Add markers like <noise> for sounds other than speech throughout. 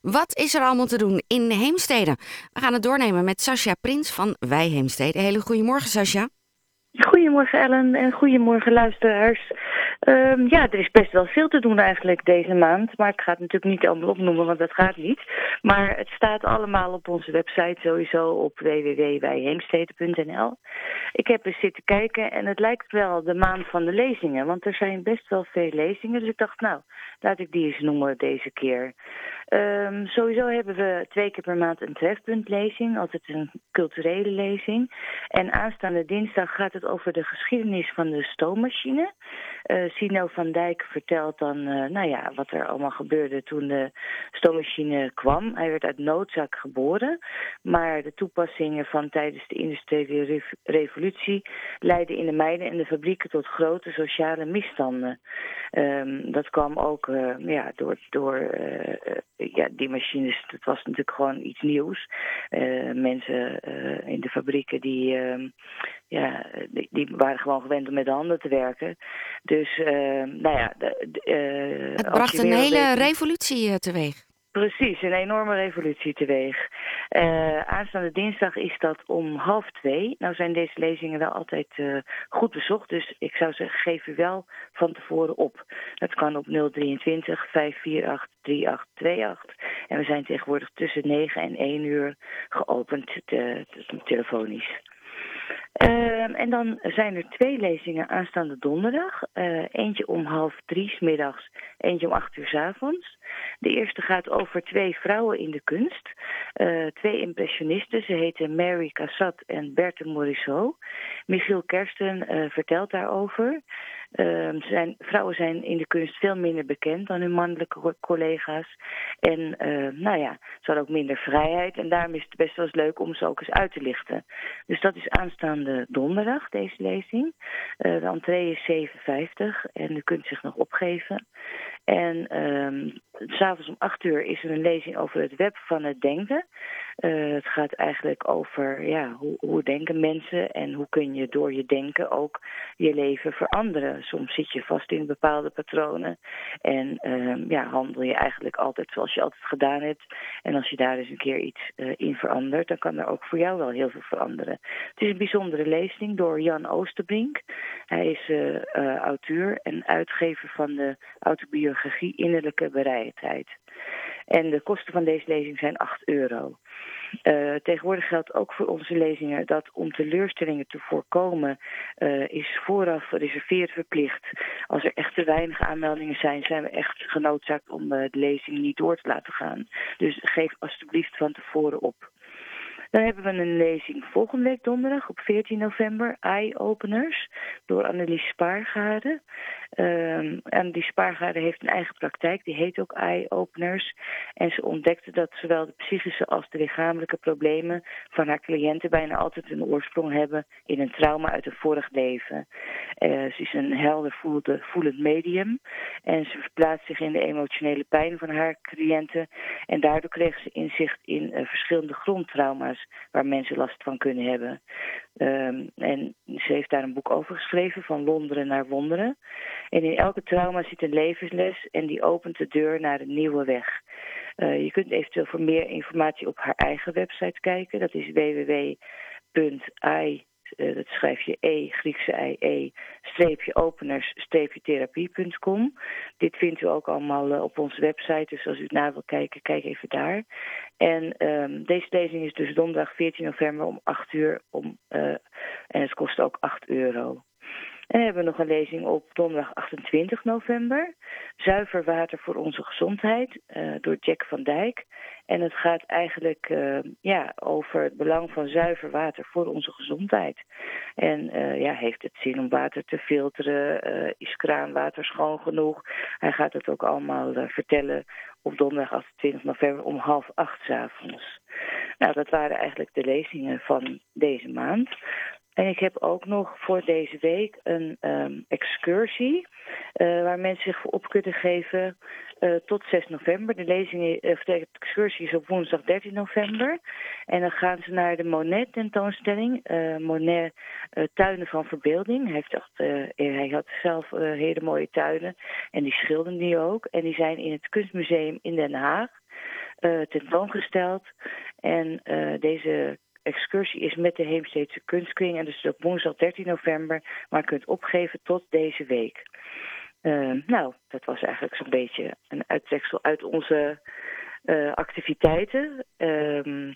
Wat is er allemaal te doen in Heemstede? We gaan het doornemen met Sascha Prins van Wij Heemstede. Hele goedemorgen, Sascha. Goedemorgen Ellen en goedemorgen luisteraars. Um, ja, er is best wel veel te doen eigenlijk deze maand. Maar ik ga het natuurlijk niet allemaal opnoemen, want dat gaat niet. Maar het staat allemaal op onze website sowieso op www.wijheemstede.nl. Ik heb eens zitten kijken en het lijkt wel de maand van de lezingen. Want er zijn best wel veel lezingen. Dus ik dacht, nou, laat ik die eens noemen deze keer. Um, sowieso hebben we twee keer per maand een trefpuntlezing, altijd een culturele lezing. En aanstaande dinsdag gaat het over de geschiedenis van de stoommachine. Uh, Sino van Dijk vertelt dan uh, nou ja, wat er allemaal gebeurde toen de stoommachine kwam. Hij werd uit noodzaak geboren, maar de toepassingen van tijdens de industriële revolutie leidden in de mijnen en de fabrieken tot grote sociale misstanden. Um, dat kwam ook uh, ja, door, door ja, die machines, het was natuurlijk gewoon iets nieuws. Mensen in de fabrieken die, uh, ja, die, die, waren gewoon gewend om met de handen te werken. Dus, nou ja. De, het bracht een hele revolutie teweeg. Precies, een enorme revolutie teweeg. Uh, aanstaande dinsdag is dat om half twee. Nou zijn deze lezingen wel altijd uh, goed bezocht, dus ik zou zeggen, geef u wel van tevoren op. Dat kan op 023 548 3828. En we zijn tegenwoordig tussen 9 en 1 uur geopend te, te, telefonisch. Uh, en dan zijn er twee lezingen aanstaande donderdag. Uh, eentje om half drie s middags, eentje om acht uur s avonds. De eerste gaat over twee vrouwen in de kunst. Uh, twee impressionisten. Ze heten Mary Cassatt en Berthe Morisot. Michiel Kersten uh, vertelt daarover. Uh, zijn, vrouwen zijn in de kunst veel minder bekend dan hun mannelijke collega's. En uh, nou ja, ze hadden ook minder vrijheid. En daarom is het best wel eens leuk om ze ook eens uit te lichten. Dus dat is aanstaande donderdag, deze lezing. Uh, de entree is 7,50 en u kunt zich nog opgeven. En um, s'avonds om acht uur is er een lezing over het web van het denken. Uh, het gaat eigenlijk over ja, hoe, hoe denken mensen en hoe kun je door je denken ook je leven veranderen. Soms zit je vast in bepaalde patronen en um, ja, handel je eigenlijk altijd zoals je altijd gedaan hebt. En als je daar eens een keer iets uh, in verandert, dan kan er ook voor jou wel heel veel veranderen. Het is een bijzondere lezing door Jan Oosterbrink. Hij is uh, auteur en uitgever van de autobiografie Innerlijke Bereidheid. En de kosten van deze lezing zijn 8 euro. Uh, tegenwoordig geldt ook voor onze lezingen dat om teleurstellingen te voorkomen is vooraf reserveren verplicht. Als er echt te weinig aanmeldingen zijn, zijn we echt genoodzaakt om de lezing niet door te laten gaan. Dus geef alstublieft van tevoren op. Dan hebben we een lezing volgende week donderdag op 14 november, Eye Openers, door Annelies Spaargade. Um, Annelies Spaargade heeft een eigen praktijk, die heet ook Eye Openers. En ze ontdekte dat zowel de psychische als de lichamelijke problemen van haar cliënten bijna altijd een oorsprong hebben in een trauma uit een vorig leven. Uh, ze is een helder voelde, voelend medium en ze verplaatst zich in de emotionele pijn van haar cliënten. En daardoor kreeg ze inzicht in uh, verschillende grondtrauma's waar mensen last van kunnen hebben. Um, en ze heeft daar een boek over geschreven, van wonderen naar wonderen. En in elke trauma zit een levensles en die opent de deur naar een nieuwe weg. Uh, je kunt eventueel voor meer informatie op haar eigen website kijken. Dat is www.i uh, dat schrijf je E, Griekse I, E, streepje openers, streepje therapie.com. Dit vindt u ook allemaal uh, op onze website, dus als u het na wil kijken, kijk even daar. En um, deze lezing is dus donderdag 14 november om 8 uur om, uh, en het kost ook 8 euro. En we hebben nog een lezing op donderdag 28 november. Zuiver water voor onze gezondheid door Jack van Dijk. En het gaat eigenlijk uh, ja, over het belang van zuiver water voor onze gezondheid. En uh, ja, heeft het zin om water te filteren? is kraanwater schoon genoeg? Hij gaat het ook allemaal vertellen op donderdag 28 november om half acht s avonds. Nou, dat waren eigenlijk de lezingen van deze maand. En ik heb ook nog voor deze week een um, excursie uh, waar mensen zich voor op kunnen geven uh, tot 6 november. De lezing, uh, de excursie is op woensdag 13 november. En dan gaan ze naar de Monet tentoonstelling. Monet Tuinen van Verbeelding. Hij, heeft echt, hij had zelf hele mooie tuinen en die schilderde die ook. En die zijn in het Kunstmuseum in Den Haag. eh, tentoongesteld. En eh, deze excursie is met de Heemsteedse Kunstkring. En dus op woensdag 13 november. Maar kunt opgeven tot deze week. Eh, nou, dat was eigenlijk zo'n beetje een uittreksel uit onze eh, activiteiten. Ehm,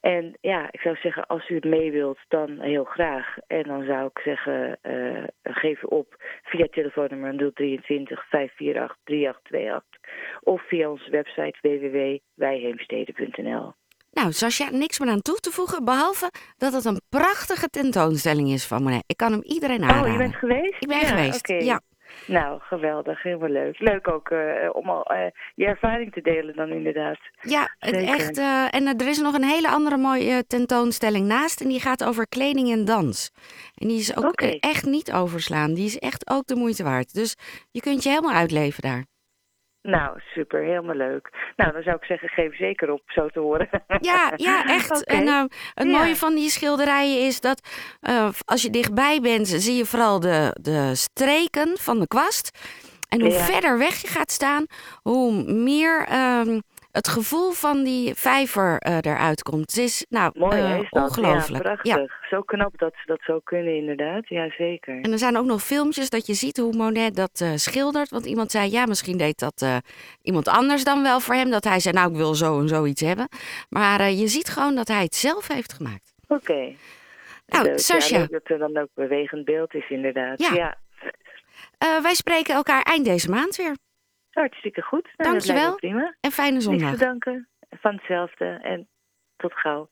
en ja, ik zou zeggen, als u het mee wilt, dan heel graag. En dan zou ik zeggen, eh, geef u op via telefoonnummer 023 548 3828 of via onze website www.wijheemsteden.nl. Nou, Sascha, niks meer aan toe te voegen, behalve dat het een prachtige tentoonstelling is van Monet. Ik kan hem iedereen aanraden. Oh, je bent geweest? Ik ben Ja, geweest, ja. Nou, geweldig. Helemaal leuk. Leuk ook eh, om al eh, je ervaring te delen dan inderdaad. Ja, het echt. eh, en er is nog een hele andere mooie tentoonstelling naast. En die gaat over kleding en dans. En die is ook echt niet overslaan. Die is echt ook de moeite waard. Dus je kunt je helemaal uitleven daar. Nou, super. Helemaal leuk. Nou, dan zou ik zeggen, geef zeker op, zo te horen. Ja, ja <laughs> echt. En eh, het Ja. mooie van die schilderijen is dat eh, als je dichtbij bent, zie je vooral de, de streken van de kwast. En hoe Ja. verder weg je gaat staan, hoe meer ehm, het gevoel van die vijver eh, eruit komt. Het is nou Mooi, eh, is ongelooflijk. Ja, prachtig. Zo knap dat ze dat zo kunnen, inderdaad. Ja, zeker. En er zijn ook nog filmpjes dat je ziet hoe Monet dat eh, schildert. Want iemand zei, ja, misschien deed dat iemand anders dan wel voor hem. Dat hij zei, nou, ik wil zo en zoiets hebben. Maar je ziet gewoon dat hij het zelf heeft gemaakt. Oké. Nou, Leuk. Sascha. Ja, dat er dan ook bewegend beeld is, inderdaad. Ja. ja. Wij spreken elkaar eind deze maand weer. Hartstikke goed. Nou, dat Dankjewel. me prima. En fijne Niks zondag. te danken. Van hetzelfde. En tot gauw.